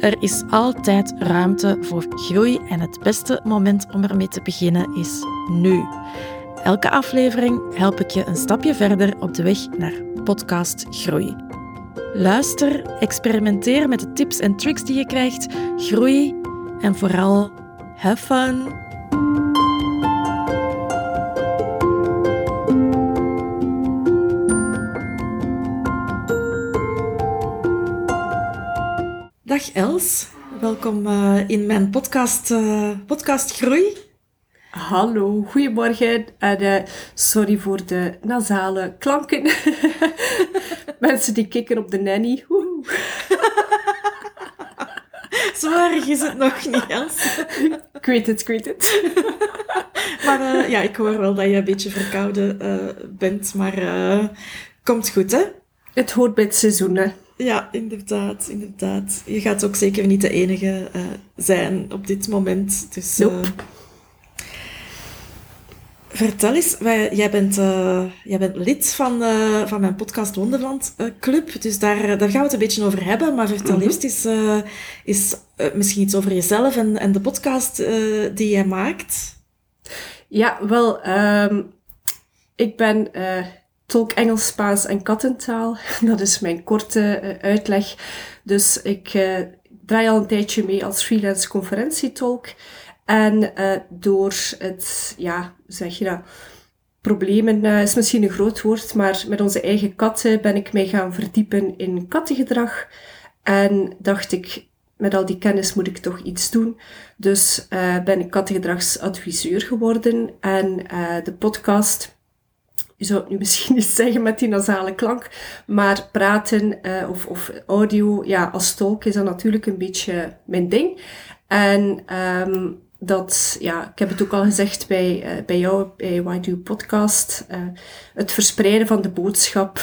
er is altijd ruimte voor groei en het beste moment om ermee te beginnen is nu. Elke aflevering help ik je een stapje verder op de weg naar podcast groei. Luister, experimenteer met de tips en tricks die je krijgt, groei en vooral have fun. Dag Els, welkom uh, in mijn podcast, uh, podcast Groei. Hallo, goedemorgen en uh, sorry voor de nasale klanken. Mensen die kikken op de nanny. Zo erg is het nog niet, Els. ik weet het, ik weet het. maar ja, ik hoor wel dat je een beetje verkouden bent, maar komt goed, hè? Het hoort bij het seizoen, hè? Ja, inderdaad, inderdaad. Je gaat ook zeker niet de enige uh, zijn op dit moment. Dus, nope. uh, vertel eens, wij, jij, bent, uh, jij bent lid van, van mijn podcast Wonderland Club, dus daar, daar gaan we het een beetje over hebben. Maar vertel mm -hmm. eerst eens, is, misschien iets over jezelf en, en de podcast die jij maakt. Ja, wel, um, ik ben tolk Engels, Spaans en kattentaal. Dat is mijn korte uh, uitleg. Dus ik uh, draai al een tijdje mee als freelance conferentietolk. En uh, door het, ja, zeg je dat, problemen is misschien een groot woord, maar met onze eigen katten ben ik mij gaan verdiepen in kattengedrag. En dacht ik, met al die kennis moet ik toch iets doen. Dus ben ik kattengedragsadviseur geworden. En de podcast je zou het nu misschien niet zeggen met die nasale klank, maar praten uh, of, of audio, ja, als tolk is dat natuurlijk een beetje mijn ding. En um, dat, ja, ik heb het ook al gezegd bij, uh, bij jou, bij Why Do Podcast, uh, het verspreiden van de boodschap,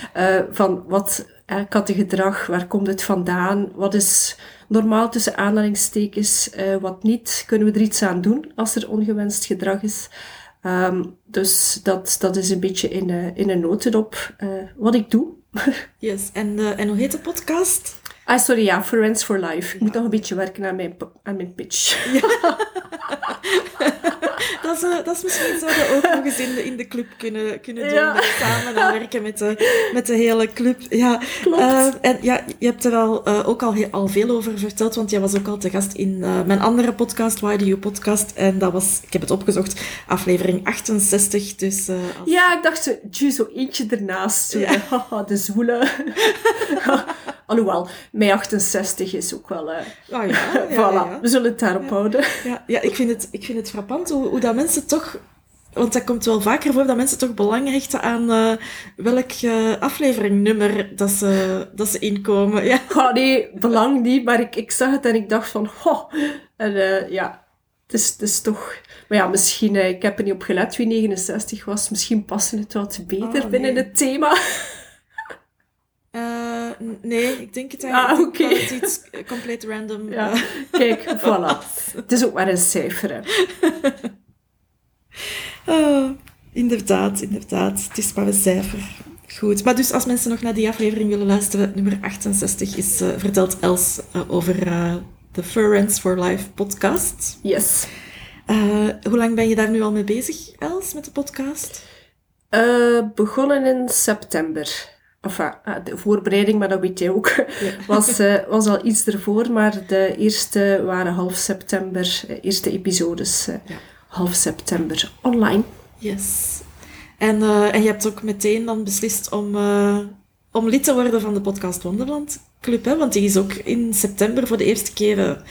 van wat kattengedrag, waar komt het vandaan, wat is normaal tussen aanhalingstekens, wat niet, kunnen we er iets aan doen als er ongewenst gedrag is. Um, dus dat, dat is een beetje in, uh, in een notendop uh, wat ik doe. yes, en, uh, en hoe heet de podcast? Ah, sorry, ja, Friends for Life. Ik moet nog een beetje werken aan mijn, aan mijn pitch. Ja. dat, is, uh, dat is misschien zo we ook nog eens in de, in de club kunnen, kunnen doen. Ja. Samen werken met de, met de hele club. Ja, Klopt. Uh, en ja, je hebt er al, uh, ook al, al veel over verteld, want jij was ook al te gast in mijn andere podcast, Why Do You Podcast. En dat was, ik heb het opgezocht, aflevering 68. Dus, als... Ja, ik dacht, zo eentje ernaast. Zo, ja. Haha, de zwoele. Alhoewel, mei 68 is ook wel... Uh, oh ja, ja, voilà, ja, we zullen het daarop houden. Ja, ja ik, vind het, ik vind het frappant hoe, hoe dat mensen toch... Want dat komt wel vaker voor, dat mensen toch belang hechten aan uh, welk uh, afleveringnummer dat ze, dat ze inkomen. Ja. Oh, nee, belang niet, maar ik, ik zag het en ik dacht van... Oh, en uh, ja, het is, het is toch... Maar ja, misschien... ik heb er niet op gelet wie 69 was. Misschien passen het wat beter oh, binnen het thema. Nee, ik denk het eigenlijk ah, okay. het iets compleet random. Ja, kijk, voilà. het is ook maar een cijfer, oh, inderdaad, inderdaad. Het is maar een cijfer. Goed. Maar dus als mensen nog naar die aflevering willen luisteren, nummer 68 is uh, vertelt Els uh, over de Friends for Life podcast. Yes. hoe lang ben je daar nu al mee bezig, Els, met de podcast? begonnen in september. Enfin, de voorbereiding, maar dat weet jij ook, ja. was, uh, was al iets ervoor. Maar de eerste waren half september, eerste episodes uh, ja. half september online. Yes. En, uh, en je hebt ook meteen dan beslist om, om lid te worden van de Podcast Wonderland Club, hè? want die is ook in september voor de eerste keer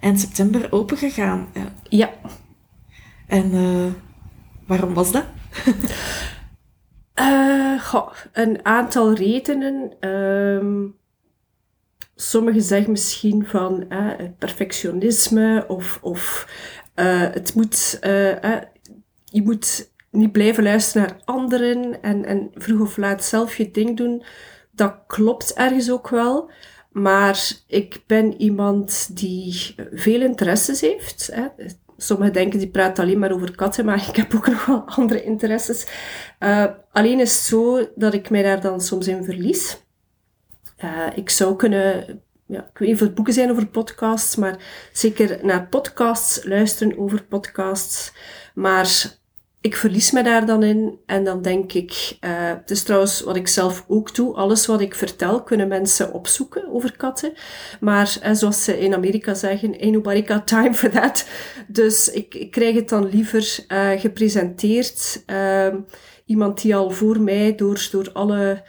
eind september open gegaan. Ja. ja. En waarom was dat? Goh, een aantal redenen. Um, sommigen zeggen misschien van uh, perfectionisme of, of het moet, je moet niet blijven luisteren naar anderen en, en vroeg of laat zelf je ding doen. Dat klopt ergens ook wel. Maar ik ben iemand die veel interesses heeft. Hè. Sommigen denken die praat alleen maar over katten, maar ik heb ook nog wel andere interesses. Uh, alleen is het zo dat ik mij daar dan soms in verlies. Uh, ik zou kunnen, ja, ik weet niet of het boeken zijn over podcasts, maar zeker naar podcasts luisteren over podcasts. Maar ik verlies me daar dan in en dan denk ik, uh, het is trouwens wat ik zelf ook doe, alles wat ik vertel kunnen mensen opzoeken over katten. Maar zoals ze in Amerika zeggen, ain't nobody got time for that. Dus ik, ik krijg het dan liever uh, gepresenteerd. Ehm, iemand die al voor mij door, door alle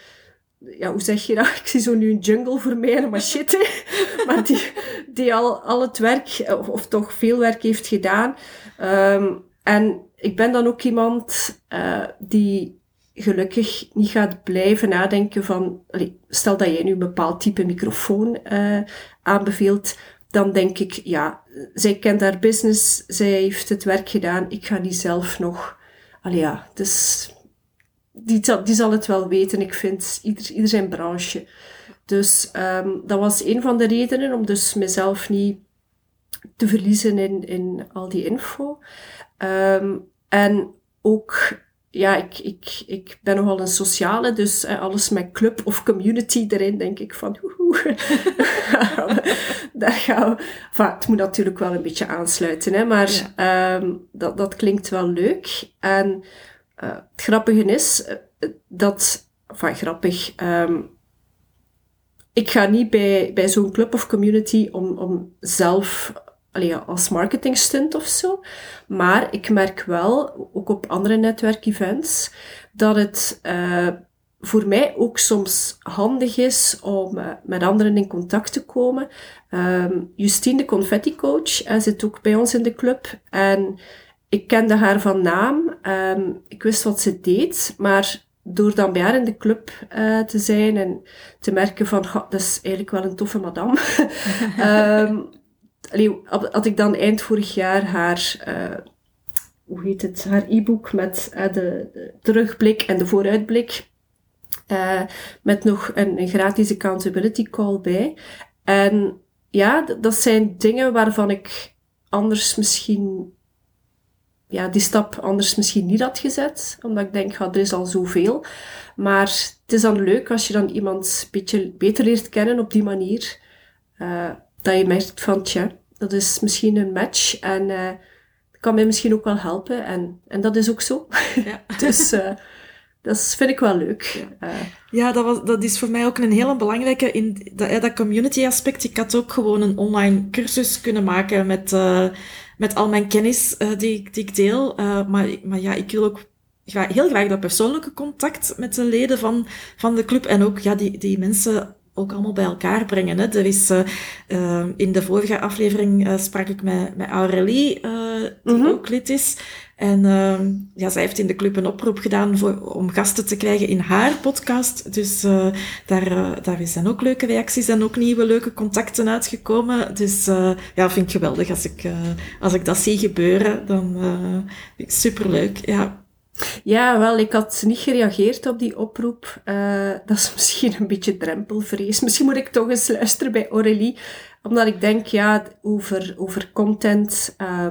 ja, hoe zeg je dat? Ik zie zo nu een jungle voor mij en een machete. maar die, die al, al het werk, of, of toch veel werk heeft gedaan. Um, en ik ben dan ook iemand uh, die gelukkig niet gaat blijven nadenken van, stel dat jij nu een bepaald type microfoon uh, aanbeveelt, dan denk ik, ja, zij kent haar business, zij heeft het werk gedaan, ik ga die zelf nog, allee ja, dus die, die zal het wel weten, ik vind, ieder, ieder zijn branche. Dus um, dat was een van de redenen om dus mezelf niet te verliezen in, in al die info. Um, en ook, ja, ik, ik, ik ben nogal een sociale, dus eh, alles met club of community erin, denk ik van, woehoe, daar gaan we. Enfin, het moet natuurlijk wel een beetje aansluiten, hè, maar ja. um, dat, dat klinkt wel leuk. En uh, het grappige is uh, dat, enfin, grappig, um, ik ga niet bij, bij zo'n club of community om, om zelf allee, als marketingstunt of zo. Maar ik merk wel, ook op andere netwerkevents, dat het uh, voor mij ook soms handig is om uh, met anderen in contact te komen. Um, Justine, de confetti coach, uh, zit ook bij ons in de club. En ik kende haar van naam. Um, ik wist wat ze deed, maar door dan bij haar in de club te zijn en te merken van, dat is eigenlijk wel een toffe madame. um, allee, had ik dan eind vorig jaar haar, uh, hoe heet het, haar e-book met uh, de, de, terugblik en de vooruitblik. Uh, met nog een, gratis accountability call bij. En ja, dat zijn dingen waarvan ik anders misschien, ja, die stap anders misschien niet had gezet. Omdat ik denk, ja, er is al zoveel. Maar het is dan leuk als je dan iemand een beetje beter leert kennen op die manier. Dat je merkt van, tja, dat is misschien een match en uh, kan mij misschien ook wel helpen. En, en dat is ook zo. Ja. dus uh, dat vind ik wel leuk. Ja, uh, ja dat, was, dat is voor mij ook een hele belangrijke in dat, dat community aspect. Ik had ook gewoon een online cursus kunnen maken met, met al mijn kennis die, die ik deel. maar, maar ja, ik wil ook heel graag dat persoonlijke contact met de leden van, van de club en ook ja, die, die mensen ook allemaal bij elkaar brengen. Hè. Er is, uh, uh, in de vorige aflevering uh, sprak ik met, met Aurélie, die mm -hmm. ook lid is. En ehm, ja, zij heeft in de club een oproep gedaan voor, om gasten te krijgen in haar podcast. Dus daar, daar zijn ook leuke reacties en ook nieuwe leuke contacten uitgekomen. Dus ja, vind ik geweldig als ik, als ik dat zie gebeuren. Dan vind ik superleuk. Ja, ja, wel, ik had niet gereageerd op die oproep. Uh, dat is misschien een beetje drempelvrees. Misschien moet ik toch eens luisteren bij Aurélie. Omdat ik denk, ja, over, over content. Uh,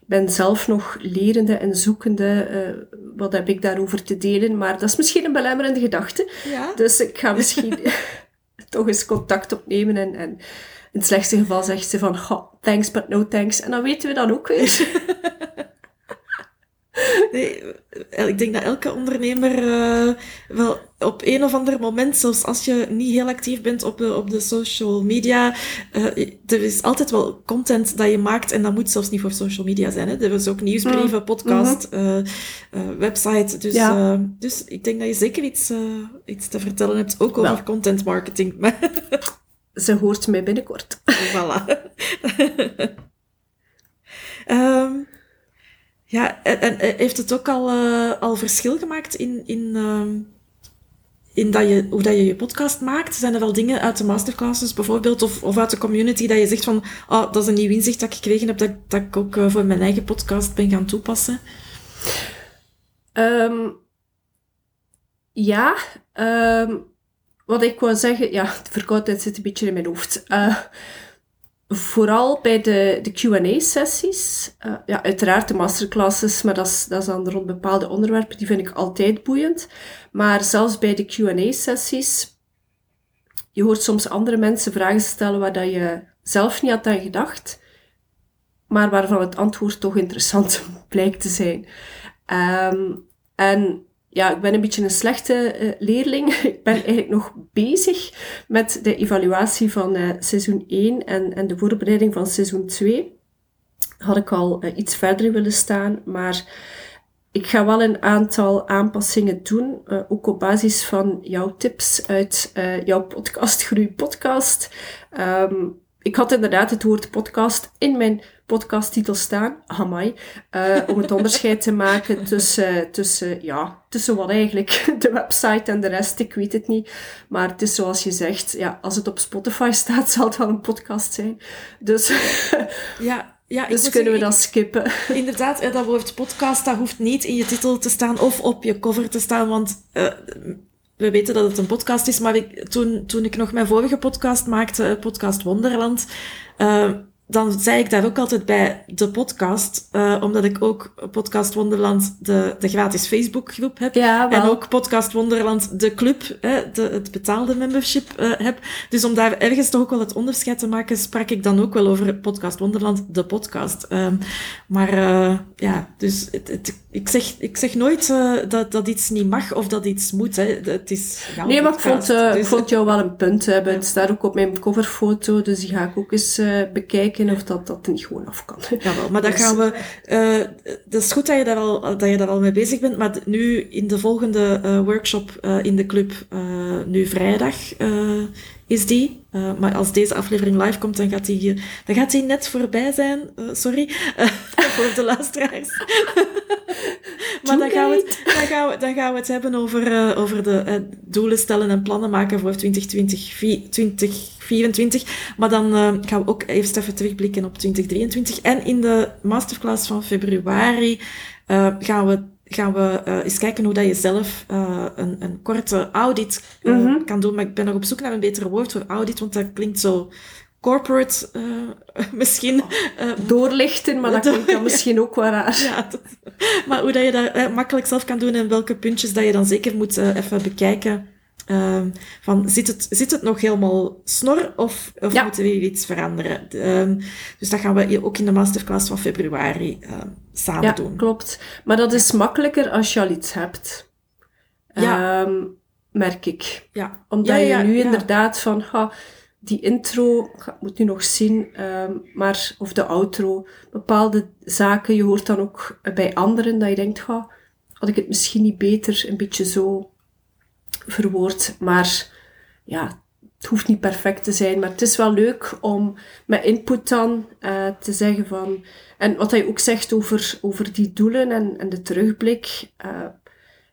ik ben zelf nog lerende en zoekende. Uh, wat heb ik daarover te delen? Maar dat is misschien een belemmerende gedachte. Ja? Dus ik ga misschien toch eens contact opnemen. En, en in het slechtste geval zegt ze van, thanks but no thanks. En dan weten we dan ook weer. Nee, eh, ik denk dat elke ondernemer uh, wel op een of ander moment, zelfs als je niet heel actief bent op de, op de social media, uh, er is altijd wel content dat je maakt en dat moet zelfs niet voor social media zijn. Hè. Er is ook nieuwsbrieven, mm. podcast, mm -hmm. website. Dus, ja. dus ik denk dat je zeker iets, iets te vertellen hebt, ook over content marketing. Ze hoort mij binnenkort. Voilà. um, Ja, en, en heeft het ook al, uh, al verschil gemaakt in, in, uh, in dat je, hoe dat je je podcast maakt? Zijn er al dingen uit de masterclasses bijvoorbeeld, of, of uit de community, dat je zegt van, oh, dat is een nieuw inzicht dat ik gekregen heb, dat, dat ik ook voor mijn eigen podcast ben gaan toepassen? Um, ja, um, wat ik wou zeggen, ja, de verkoudheid zit een beetje in mijn hoofd. Vooral bij de, de Q&A-sessies, uh, ja, uiteraard de masterclasses, maar dat is, dat is dan rond bepaalde onderwerpen, die vind ik altijd boeiend. Maar zelfs bij de Q&A-sessies, je hoort soms andere mensen vragen stellen waar dat je zelf niet had aan gedacht, maar waarvan het antwoord toch interessant blijkt te zijn. Um, en ja, ik ben een beetje een slechte uh, leerling. ik ben eigenlijk nog bezig met de evaluatie van uh, seizoen 1 en, en de voorbereiding van seizoen 2. Had ik al uh, iets verder willen staan, maar ik ga wel een aantal aanpassingen doen, ook op basis van jouw tips uit jouw podcast, Groei Podcast. Um, ik had inderdaad het woord podcast in mijn podcasttitel staan, amai, uh, om het onderscheid te maken tussen, tussen, ja, tussen wat eigenlijk de website en de rest, ik weet het niet. Maar het is zoals je zegt, ja, als het op Spotify staat, zal het wel een podcast zijn. Dus, ja, ja, dus kunnen we dat skippen. Inderdaad, dat woord podcast, dat hoeft niet in je titel te staan of op je cover te staan, want uh, we weten dat het een podcast is, maar ik, toen, toen ik nog mijn vorige podcast maakte, podcast Wonderland, uh, dan zei ik daar ook altijd bij de podcast, uh, omdat ik ook Podcast Wonderland de, de gratis Facebookgroep heb. Ja, en ook Podcast Wonderland de club, hè, de, het betaalde membership uh, heb. Dus om daar ergens toch ook wel het onderscheid te maken, sprak ik dan ook wel over Podcast Wonderland, de podcast. Uh, maar uh, ja, dus het, het, ik, zeg, ik zeg nooit dat, dat iets niet mag of dat iets moet. Hè. Het is nee, maar ik vond, dus, ik vond jou wel een punt hebben. Het staat ook op mijn coverfoto, dus die ga ik ook eens bekijken of dat dat niet gewoon af kan. Jawel, maar dan dus- gaan we... Uh, dat is goed dat je, daar al, dat je daar al mee bezig bent, maar nu in de volgende uh, workshop uh, in de club, nu vrijdag is die. maar als deze aflevering live komt, dan gaat die, dan gaat die net voorbij zijn. sorry, voor de luisteraars. maar dan gaan, we het, dan, gaan we, dan gaan we het hebben over, over de doelen stellen en plannen maken voor 2020, 20 2024. Maar dan gaan we ook eerst even terugblikken op 2023. En in de masterclass van februari gaan we gaan we uh, eens kijken hoe dat je zelf uh, een, een korte audit uh, mm -hmm. kan doen. Maar ik ben nog op zoek naar een betere woord voor audit, want dat klinkt zo corporate misschien. Doorlichten, maar dat klinkt dan misschien ook wel raar. Ja, dat, maar hoe dat je dat makkelijk zelf kan doen en welke puntjes dat je dan zeker moet even bekijken. Uh, van, zit het, zit het nog helemaal snor of, of ja. moeten we hier iets veranderen? Uh, dus dat gaan we ook in de masterclass van februari uh, samen ja, doen. klopt. Maar dat is makkelijker als je al iets hebt. Ja. Um, merk ik. Ja. Omdat ja, je nu inderdaad van, ha, die intro, ik moet nu nog zien, um, maar, of de outro, bepaalde zaken, je hoort dan ook bij anderen dat je denkt, ha, had ik het misschien niet beter een beetje zo verwoord. Maar ja, het hoeft niet perfect te zijn. Maar het is wel leuk om met input dan uh, te zeggen van... En wat hij ook zegt over, over die doelen en, en de terugblik. Uh,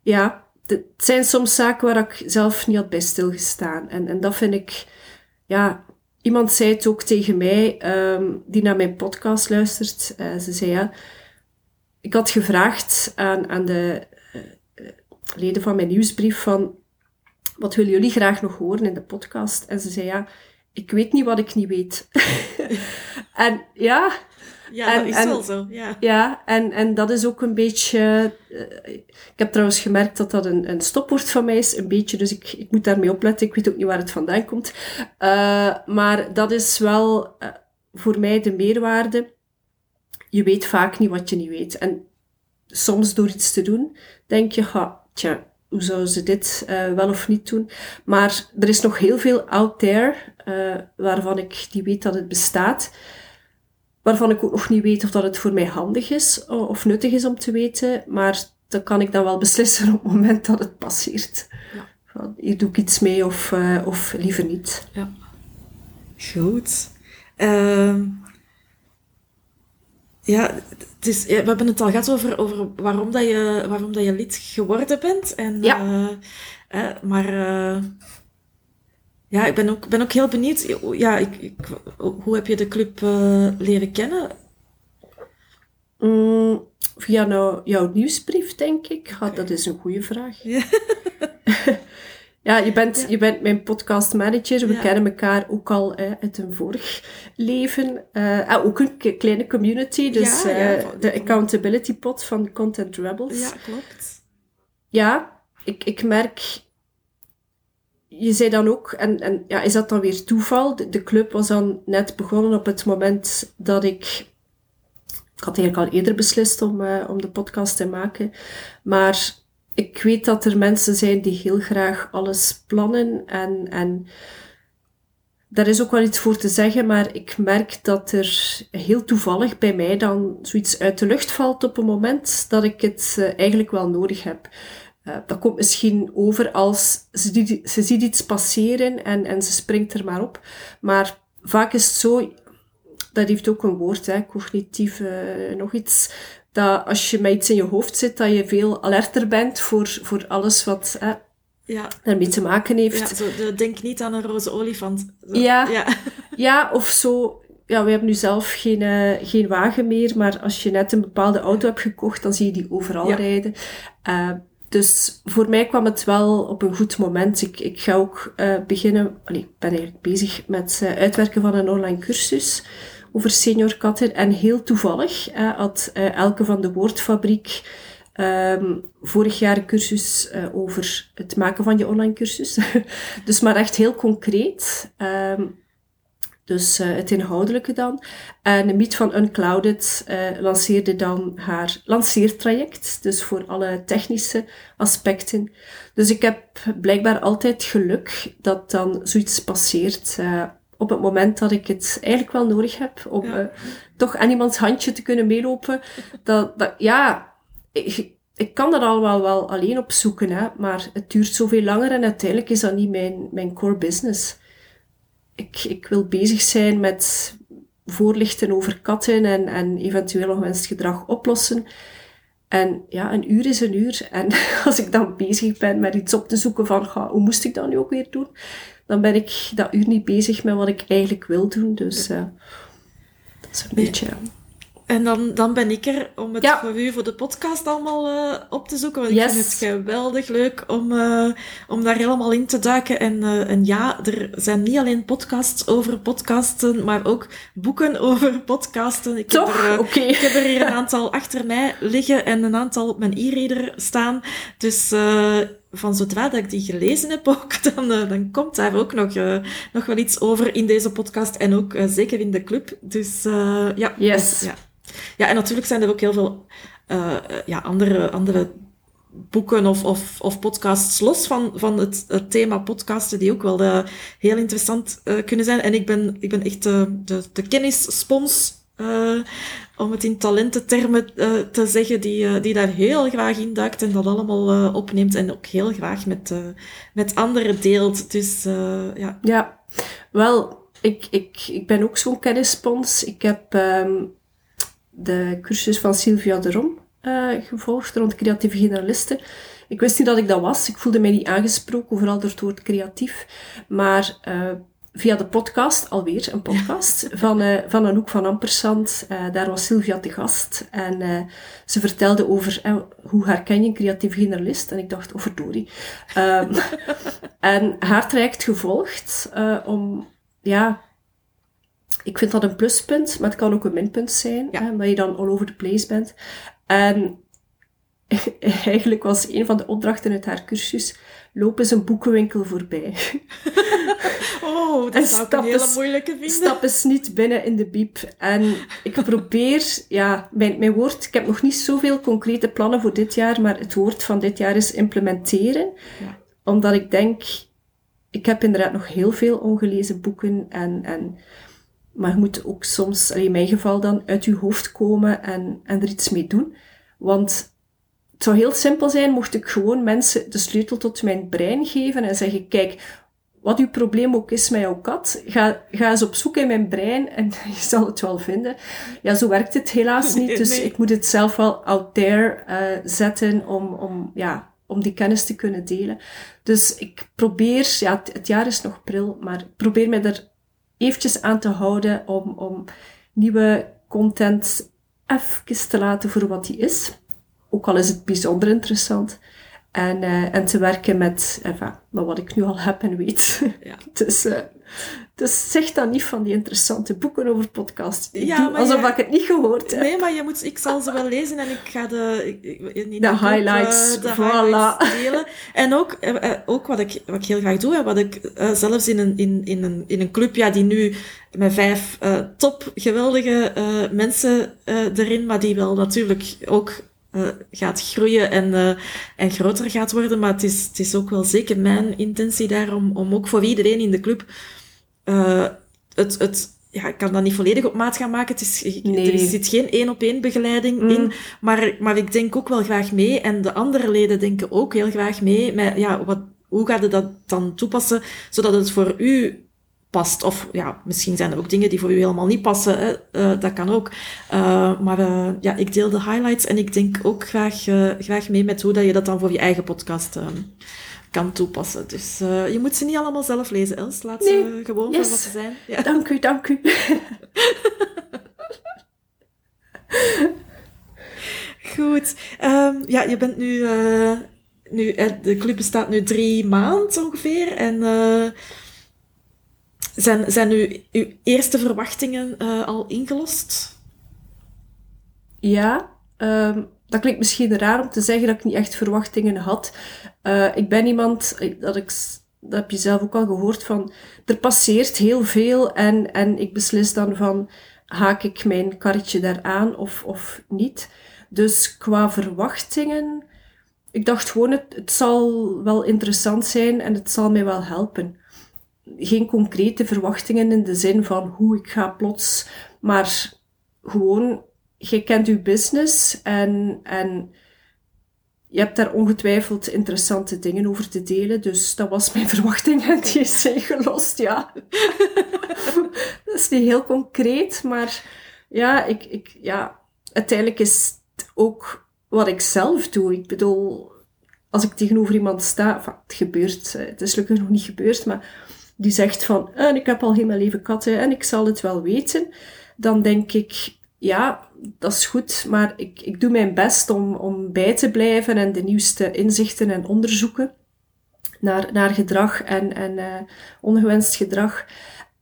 ja, het zijn soms zaken waar ik zelf niet had bij stilgestaan. En, en dat vind ik... Ja, iemand zei het ook tegen mij, um, die naar mijn podcast luistert. Uh, ze zei ja... Ik had gevraagd aan, aan de leden van mijn nieuwsbrief van wat willen jullie graag nog horen in de podcast? En ze zei, ja, ik weet niet wat ik niet weet. en ja... Ja, en, dat is en, wel zo, ja. Ja, en, en dat is ook een beetje... Uh, ik heb trouwens gemerkt dat dat een, een stopwoord van mij is, een beetje, dus ik, ik moet daarmee opletten. Ik weet ook niet waar het vandaan komt. Uh, maar dat is wel uh, voor mij de meerwaarde. Je weet vaak niet wat je niet weet. En soms door iets te doen, denk je, ha, tja, hoe zouden ze dit uh, wel of niet doen. Maar er is nog heel veel out there uh, waarvan ik niet weet dat het bestaat. Waarvan ik ook nog niet weet of dat het voor mij handig is of nuttig is om te weten. Maar dat kan ik dan wel beslissen op het moment dat het passeert. Ja. Van, hier doe ik iets mee of, uh, of liever niet. Ja. Goed. Uh, ja, het is, ja, we hebben het al gehad over, over waarom, dat je, waarom dat je lid geworden bent. En, Ja. eh, eh, maar eh, ja, ik ben ook, ben ook heel benieuwd. Ja, ik, ik, hoe heb je de club leren kennen? Mm, via nou, jouw nieuwsbrief, denk ik. Dat is een goede vraag. Ja. Ja, je bent, Ja. je bent mijn podcast manager. We Ja. kennen elkaar ook al eh, uit een vorig leven. Ah, ook een kleine community. Dus Ja, eh, de accountability pot van Content Rebels. ja, klopt. Ja, ik, ik merk... Je zei dan ook, en, en ja, is dat dan weer toeval? De, de club was dan net begonnen op het moment dat ik... Ik had eigenlijk al eerder beslist om, eh, om de podcast te maken. Maar ik weet dat er mensen zijn die heel graag alles plannen. En, en daar is ook wel iets voor te zeggen, maar ik merk dat er heel toevallig bij mij dan zoiets uit de lucht valt op een moment dat ik het eh, eigenlijk wel nodig heb. Eh, dat komt misschien over als ze, die- ze ziet iets passeren en, en ze springt er maar op. Maar vaak is het zo, dat heeft ook een woord, hè, cognitief, eh, nog iets, dat als je met iets in je hoofd zit, dat je veel alerter bent voor, voor alles wat eh, Ja, daarmee te maken heeft. ja zo, de, denk niet aan een roze olifant. Zo, Ja. ja. Ja, of zo. Ja, we hebben nu zelf geen, eh, geen wagen meer, maar als je net een bepaalde auto hebt gekocht, dan zie je die overal rijden. Eh, dus voor mij kwam het wel op een goed moment. Ik, ik ga ook eh, beginnen, allee, ik ben eigenlijk bezig met uitwerken van een online cursus over senior katten. En heel toevallig eh, had Elke van de Woordfabriek ehm, vorig jaar een cursus eh, over het maken van je online cursus. dus maar echt heel concreet. Ehm, dus eh, het inhoudelijke dan. En Miet van Unclouded eh, lanceerde dan haar lanceertraject. Dus voor alle technische aspecten. Dus ik heb blijkbaar altijd geluk dat dan zoiets passeert. eh, op het moment dat ik het eigenlijk wel nodig heb. Om Ja. eh, toch aan iemands handje te kunnen meelopen. Dat, dat, ja, ik, ik kan dat allemaal wel alleen opzoeken. Hè, maar het duurt zoveel langer. En uiteindelijk is dat niet mijn, mijn core business ik, ik wil bezig zijn met voorlichten over katten en, en eventueel ongewenst gedrag oplossen. En ja, een uur is een uur. En als ik dan bezig ben met iets op te zoeken van, ga, hoe moest ik dat nu ook weer doen? Dan ben ik dat uur niet bezig met wat ik eigenlijk wil doen. Dus eh, dat is een Nee. beetje... En dan, dan ben ik er om het Ja. voor u, voor de podcast allemaal eh, op te zoeken. Want ik vind het geweldig leuk om, eh, om daar helemaal in te duiken. En, en ja, er zijn niet alleen podcasts over podcasten, maar ook boeken over podcasten. Ik Toch? Heb er. Ik heb er hier een aantal achter mij liggen en een aantal op mijn e-reader staan. Dus van zodra dat ik die gelezen heb ook, dan, eh, dan komt daar ook nog, eh, nog wel iets over in deze podcast. En ook eh, zeker in de club. Dus ja. Yes. Ja. ja, en natuurlijk zijn er ook heel veel ja, andere, andere boeken of, of, of podcasts los van, van het, het thema podcasten die ook wel heel interessant kunnen zijn. En ik ben, ik ben echt de, de kennisspons, eh, om het in talententermen eh, te zeggen, die, eh, die daar heel graag in duikt en dat allemaal opneemt en ook heel graag met, met anderen deelt. Dus ja, Ja, wel, ik, ik, ik ben ook zo'n kennisspons. Ik heb ehm, de cursus van Sylvia de Rom gevolgd rond creatieve generalisten. Ik wist niet dat ik dat was. Ik voelde mij niet aangesproken, vooral door het woord creatief. Maar via de podcast, alweer een podcast, van, eh, van Anouk van Ampersand. eh, daar was Sylvia te gast. En eh, ze vertelde over hoe herken je een creatieve generalist. En ik dacht, oh verdorie. Ehm, en haar traject gevolgd om, ja, ik vind dat een pluspunt, maar het kan ook een minpunt zijn, Ja. hè, omdat je dan all over the place bent. En eigenlijk was een van de opdrachten uit haar cursus, loop eens een boekenwinkel voorbij. Oh, dat En zou ik een hele moeilijke vinden. Stap eens niet binnen in de biep. En ik probeer, ja, mijn, mijn woord, ik heb nog niet zoveel concrete plannen voor dit jaar, maar het woord van dit jaar is implementeren. Ja. Omdat ik denk, ik heb inderdaad nog heel veel ongelezen boeken en, en maar je moet ook soms, in mijn geval dan, uit je hoofd komen en, en er iets mee doen. Want het zou heel simpel zijn mocht ik gewoon mensen de sleutel tot mijn brein geven en zeggen, kijk, wat uw probleem ook is met jouw kat, ga, ga eens op zoek in mijn brein en je zal het wel vinden. Ja, zo werkt het helaas niet. Dus ik moet het zelf wel out there uh, zetten om, om, ja, om die kennis te kunnen delen. Dus ik probeer, ja, het, jaar is nog pril, maar ik probeer me er eventjes aan te houden om, om nieuwe content even te laten voor wat die is. Ook al is het bijzonder interessant. En, uh, en te werken met, enfin, met wat ik nu al heb en weet. Ja. dus, uh, dus zeg dan niet van die interessante boeken over podcast. ja, alsof ik het niet gehoord heb. Nee, maar je moet, ik zal ze wel lezen en ik ga de, de, de highlights, uh, de voilà. highlights delen. En ook, ook wat, ik, wat ik heel graag doe, en wat ik zelfs in een, in, in, een, in een club, ja, die nu met vijf top geweldige mensen erin, maar die wel natuurlijk ook uh, gaat groeien en, uh, en groter gaat worden. Maar het is, het is ook wel zeker mijn intentie daar om, om ook voor iedereen in de club uh, het, het, ja, ik kan dat niet volledig op maat gaan maken. Het is, nee. Er zit geen één op één begeleiding mm. in. Maar, maar ik denk ook wel graag mee. En de andere leden denken ook heel graag mee. Met, ja, wat, hoe gaat je dat dan toepassen, zodat het voor u past. Of ja, misschien zijn er ook dingen die voor u helemaal niet passen. Hè? Uh, dat kan ook. Uh, maar uh, ja, ik deel de highlights en ik denk ook graag, graag mee met hoe dat je dat dan voor je eigen podcast kan toepassen. Dus je moet ze niet allemaal zelf lezen, Els. Laat nee. ze gewoon yes. voor wat ze zijn. Ja. Dank u, dank u. Goed. Um, ja, je bent nu... nu de club bestaat nu drie maanden ongeveer. En zijn, zijn nu uw eerste verwachtingen uh, al ingelost? Ja, um, dat klinkt misschien raar om te zeggen dat ik niet echt verwachtingen had. Uh, ik ben iemand, dat, ik, dat heb je zelf ook al gehoord, van er passeert heel veel en, en ik beslis dan van haak ik mijn karretje daaraan of, of niet. Dus qua verwachtingen, ik dacht gewoon het, het zal wel interessant zijn en het zal mij wel helpen geen concrete verwachtingen in de zin van hoe ik ga plots, maar gewoon, je kent uw business en, en je hebt daar ongetwijfeld interessante dingen over te delen. Dus dat was mijn verwachting en die is gelost, ja. dat is niet heel concreet, maar ja, ik, ik, ja, uiteindelijk is het ook wat ik zelf doe. Ik bedoel, als ik tegenover iemand sta, het gebeurt, het is gelukkig nog niet gebeurd, maar die zegt van, en ik heb al heel mijn leven katten en ik zal het wel weten, dan denk ik, ja, dat is goed, maar ik, ik doe mijn best om, om bij te blijven en de nieuwste inzichten en onderzoeken naar, naar gedrag en, en uh, ongewenst gedrag.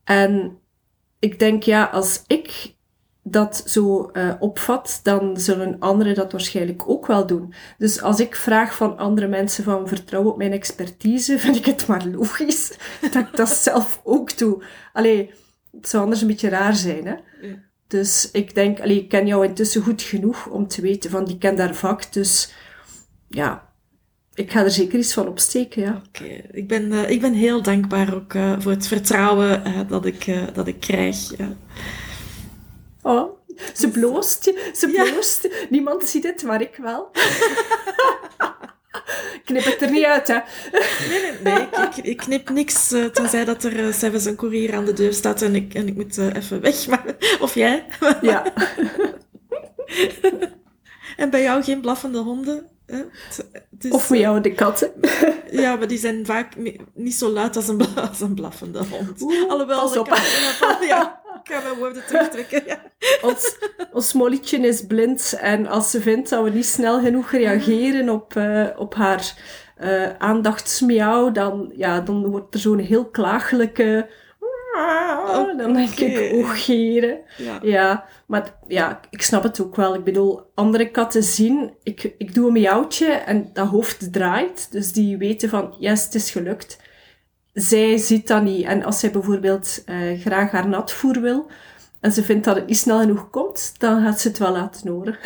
En ik denk, ja, als ik dat zo uh, opvat, dan zullen anderen dat waarschijnlijk ook wel doen. Dus als ik vraag van andere mensen van vertrouw op mijn expertise, vind ik het maar logisch dat ik dat zelf ook doe. Allee, het zou anders een beetje raar zijn, hè? Dus ik denk, allee, ik ken jou intussen goed genoeg om te weten van die ken daar vak, dus ja, ik ga er zeker iets van opsteken, ja. Oké, ik, ben, uh, ik ben heel dankbaar ook uh, voor het vertrouwen dat, ik, dat ik krijg. Ja. Oh, ze bloost. Ze bloost. Niemand ziet het, maar ik wel. knip het er niet uit, hè. Nee, nee, nee. Ik, ik, knip niks, uh, tenzij dat er uh, zelfs een koerier aan de deur staat en ik, en ik moet uh, even weg. Maar, of jij? Ja. en bij jou geen blaffende honden? Of bij jou de katten? ja, maar die zijn vaak niet zo luid als een, als een blaffende hond. Oeh, Alhoewel, op. Kan, ja. Ik ga mijn woorden terugtrekken. Ja. Ons, ons molletje is blind en als ze vindt dat we niet snel genoeg reageren op, uh, op haar uh, aandachtsmiauw, dan, ja, dan wordt er zo'n heel klagelijke... Oh, dan denk ik, oh geren. Ja. ja. maar ja, ik snap het ook wel. Ik bedoel, andere katten zien, ik, ik doe een miauwtje en dat hoofd draait. Dus die weten van, yes, het is gelukt zij ziet dat niet. En als zij bijvoorbeeld uh, graag haar natvoer wil en ze vindt dat het niet snel genoeg komt, dan gaat ze het wel laten horen.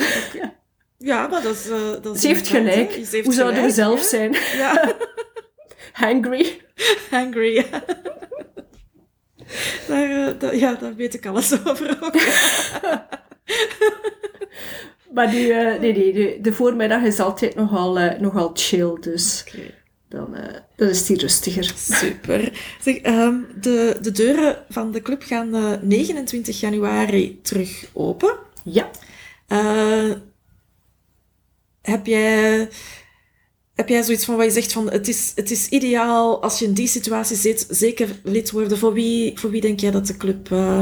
Ja, maar dat is... Uh, dat is ze heeft gelijk. Ze heeft Hoe zouden we zelf zijn? Ja. Hangry. Hangry, ja. Daar, uh, ja, daar weet ik alles over ook. maar die, uh, nee, nee, de, de, voormiddag is altijd nogal, uh, nogal chill, dus... Okay. dan, uh, dan is die rustiger. Super. Zeg, ehm, de, de deuren van de club gaan uh, 29 januari terug open. Ja. Uh, heb jij... Heb jij zoiets van wat je zegt van het is, het is ideaal als je in die situatie zit, zeker lid worden? Voor wie, voor wie denk jij dat de club uh,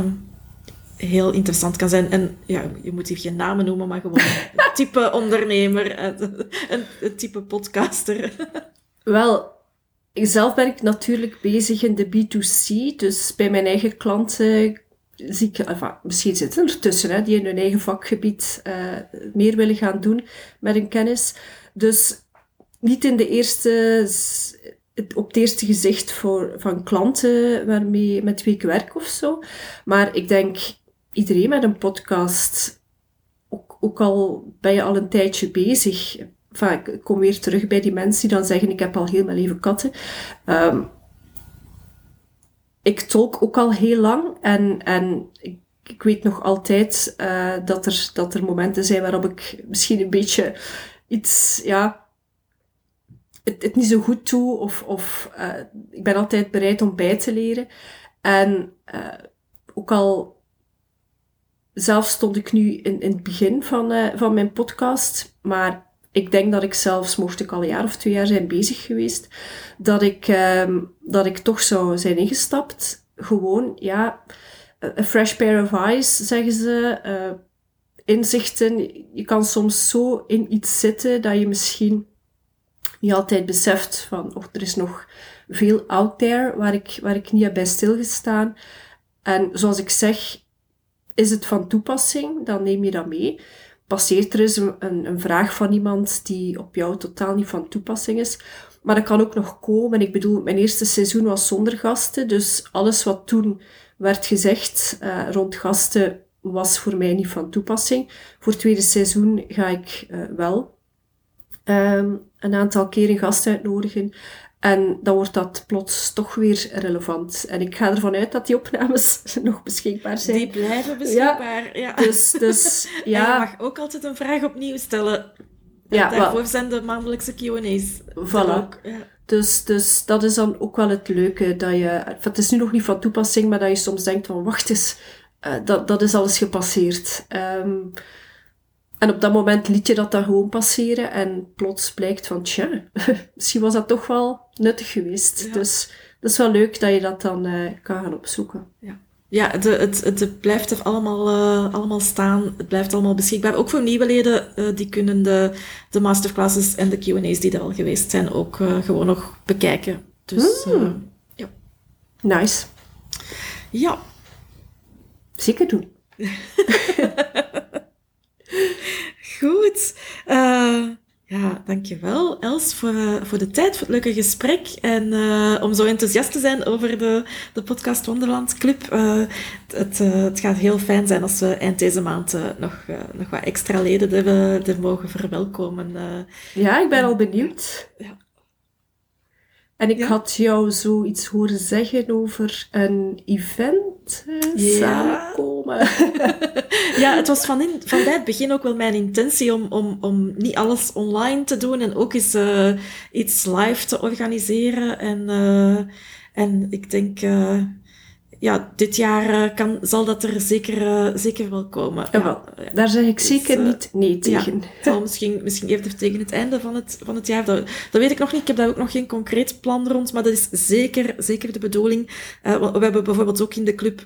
heel interessant kan zijn? En ja, je moet hier geen namen noemen, maar gewoon een type ondernemer, een, een type podcaster. Wel, zelf ben ik natuurlijk bezig in de B2C, dus bij mijn eigen klanten zie ik, enfin, misschien zitten er tussen, hè, die in hun eigen vakgebied uh, meer willen gaan doen met hun kennis. Dus niet in de eerste, op het eerste gezicht voor, van klanten waarmee, met wie ik werk of zo. Maar ik denk, iedereen met een podcast, ook, ook al ben je al een tijdje bezig, enfin, ik kom weer terug bij die mensen die dan zeggen, ik heb al heel mijn leven katten. Um, ik tolk ook al heel lang en, en ik, ik weet nog altijd uh, dat, er, dat er momenten zijn waarop ik misschien een beetje iets, ja, het, het niet zo goed doe of, of uh, ik ben altijd bereid om bij te leren. En uh, ook al zelf stond ik nu in, in het begin van, van mijn podcast, maar ik denk dat ik zelfs, mocht ik al een jaar of twee jaar zijn bezig geweest, dat ik, um, dat ik toch zou zijn ingestapt. Gewoon, ja, a fresh pair of eyes, zeggen ze. Inzichten. Je kan soms zo in iets zitten dat je misschien niet altijd beseft van, oh, er is nog veel out there waar ik, waar ik niet heb bij stilgestaan. En zoals ik zeg, is het van toepassing, dan neem je dat mee passeert er eens een, een, vraag van iemand die op jou totaal niet van toepassing is. Maar dat kan ook nog komen. Ik bedoel, mijn eerste seizoen was zonder gasten, dus alles wat toen werd gezegd uh, rond gasten was voor mij niet van toepassing. Voor het tweede seizoen ga ik uh, wel um, een aantal keren gasten uitnodigen. En dan wordt dat plots toch weer relevant. En ik ga ervan uit dat die opnames nog beschikbaar zijn. Die blijven beschikbaar, ja. Dus, dus ja. je mag ook altijd een vraag opnieuw stellen. Ja, daarvoor zijn de maandelijkse Q&A's. Voilà. Ja. Dus, dus dat is dan ook wel het leuke. Dat je, het is nu nog niet van toepassing, maar dat je soms denkt van wacht eens, uh, dat, dat is alles gepasseerd. Um, en op dat moment liet je dat dan gewoon passeren en plots blijkt van, tja, misschien was dat toch wel nuttig geweest. Dus dat is wel leuk dat je dat dan uh, kan gaan opzoeken. Ja. Ja, de, het, het blijft er allemaal, uh, allemaal staan. Het blijft allemaal beschikbaar. Ook voor nieuwe leden, uh, die kunnen de, de masterclasses en de Q&A's die er al geweest zijn ook gewoon nog bekijken. Dus, mm. ja. Nice. Ja. Zeker doen. Goed. Uh, ja, dankjewel Els voor, uh, voor de tijd, voor het leuke gesprek en uh, om zo enthousiast te zijn over de, de podcast Wonderland Club. het, het gaat heel fijn zijn als we eind deze maand nog, nog wat extra leden er, er mogen verwelkomen. ja, ik ben al benieuwd. Ja. En ik had jou zoiets horen zeggen over een event ja. samenkomen. ja, het was van, in, van bij het begin ook wel mijn intentie om, om, om niet alles online te doen en ook eens uh, iets live te organiseren. En, uh, en ik denk, uh, ja, dit jaar uh, kan, zal dat er zeker, uh, zeker wel komen. Ja, wel, daar zeg ik dus, zeker uh, niet nee tegen. Ja, zal misschien, misschien eerder tegen het einde van het, van het jaar. Dat, dat weet ik nog niet. Ik heb daar ook nog geen concreet plan rond. Maar dat is zeker, zeker de bedoeling. we hebben bijvoorbeeld ook in de club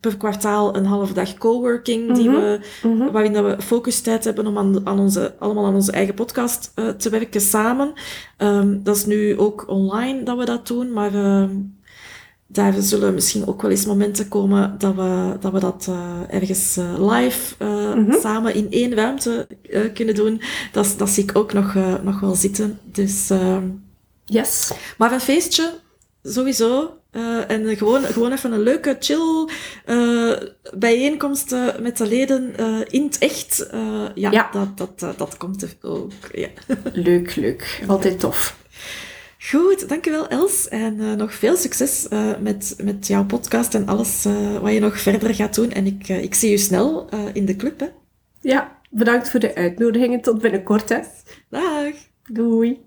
per kwartaal een half dag coworking. Mm -hmm. die we, mm -hmm. Waarin dat we focustijd hebben om aan, aan onze, allemaal aan onze eigen podcast te werken samen. Um, dat is nu ook online dat we dat doen. Maar ehm, daar zullen misschien ook wel eens momenten komen dat we dat, we dat uh, ergens uh, live uh, mm -hmm. samen in één ruimte kunnen doen. Dat, dat zie ik ook nog, nog wel zitten. Dus, ehm, yes. Maar een feestje, sowieso. en gewoon, gewoon even een leuke, chill bijeenkomst met de leden in het echt. ja, ja, dat, dat, dat komt er ook. Ja. Leuk, leuk. Altijd tof. Goed, dankjewel Els. En uh, nog veel succes uh, met, met jouw podcast en alles uh, wat je nog verder gaat doen. En ik, ik zie je snel in de club. Hè? Ja, bedankt voor de uitnodiging. Tot binnenkort. Hè. Dag. Doei.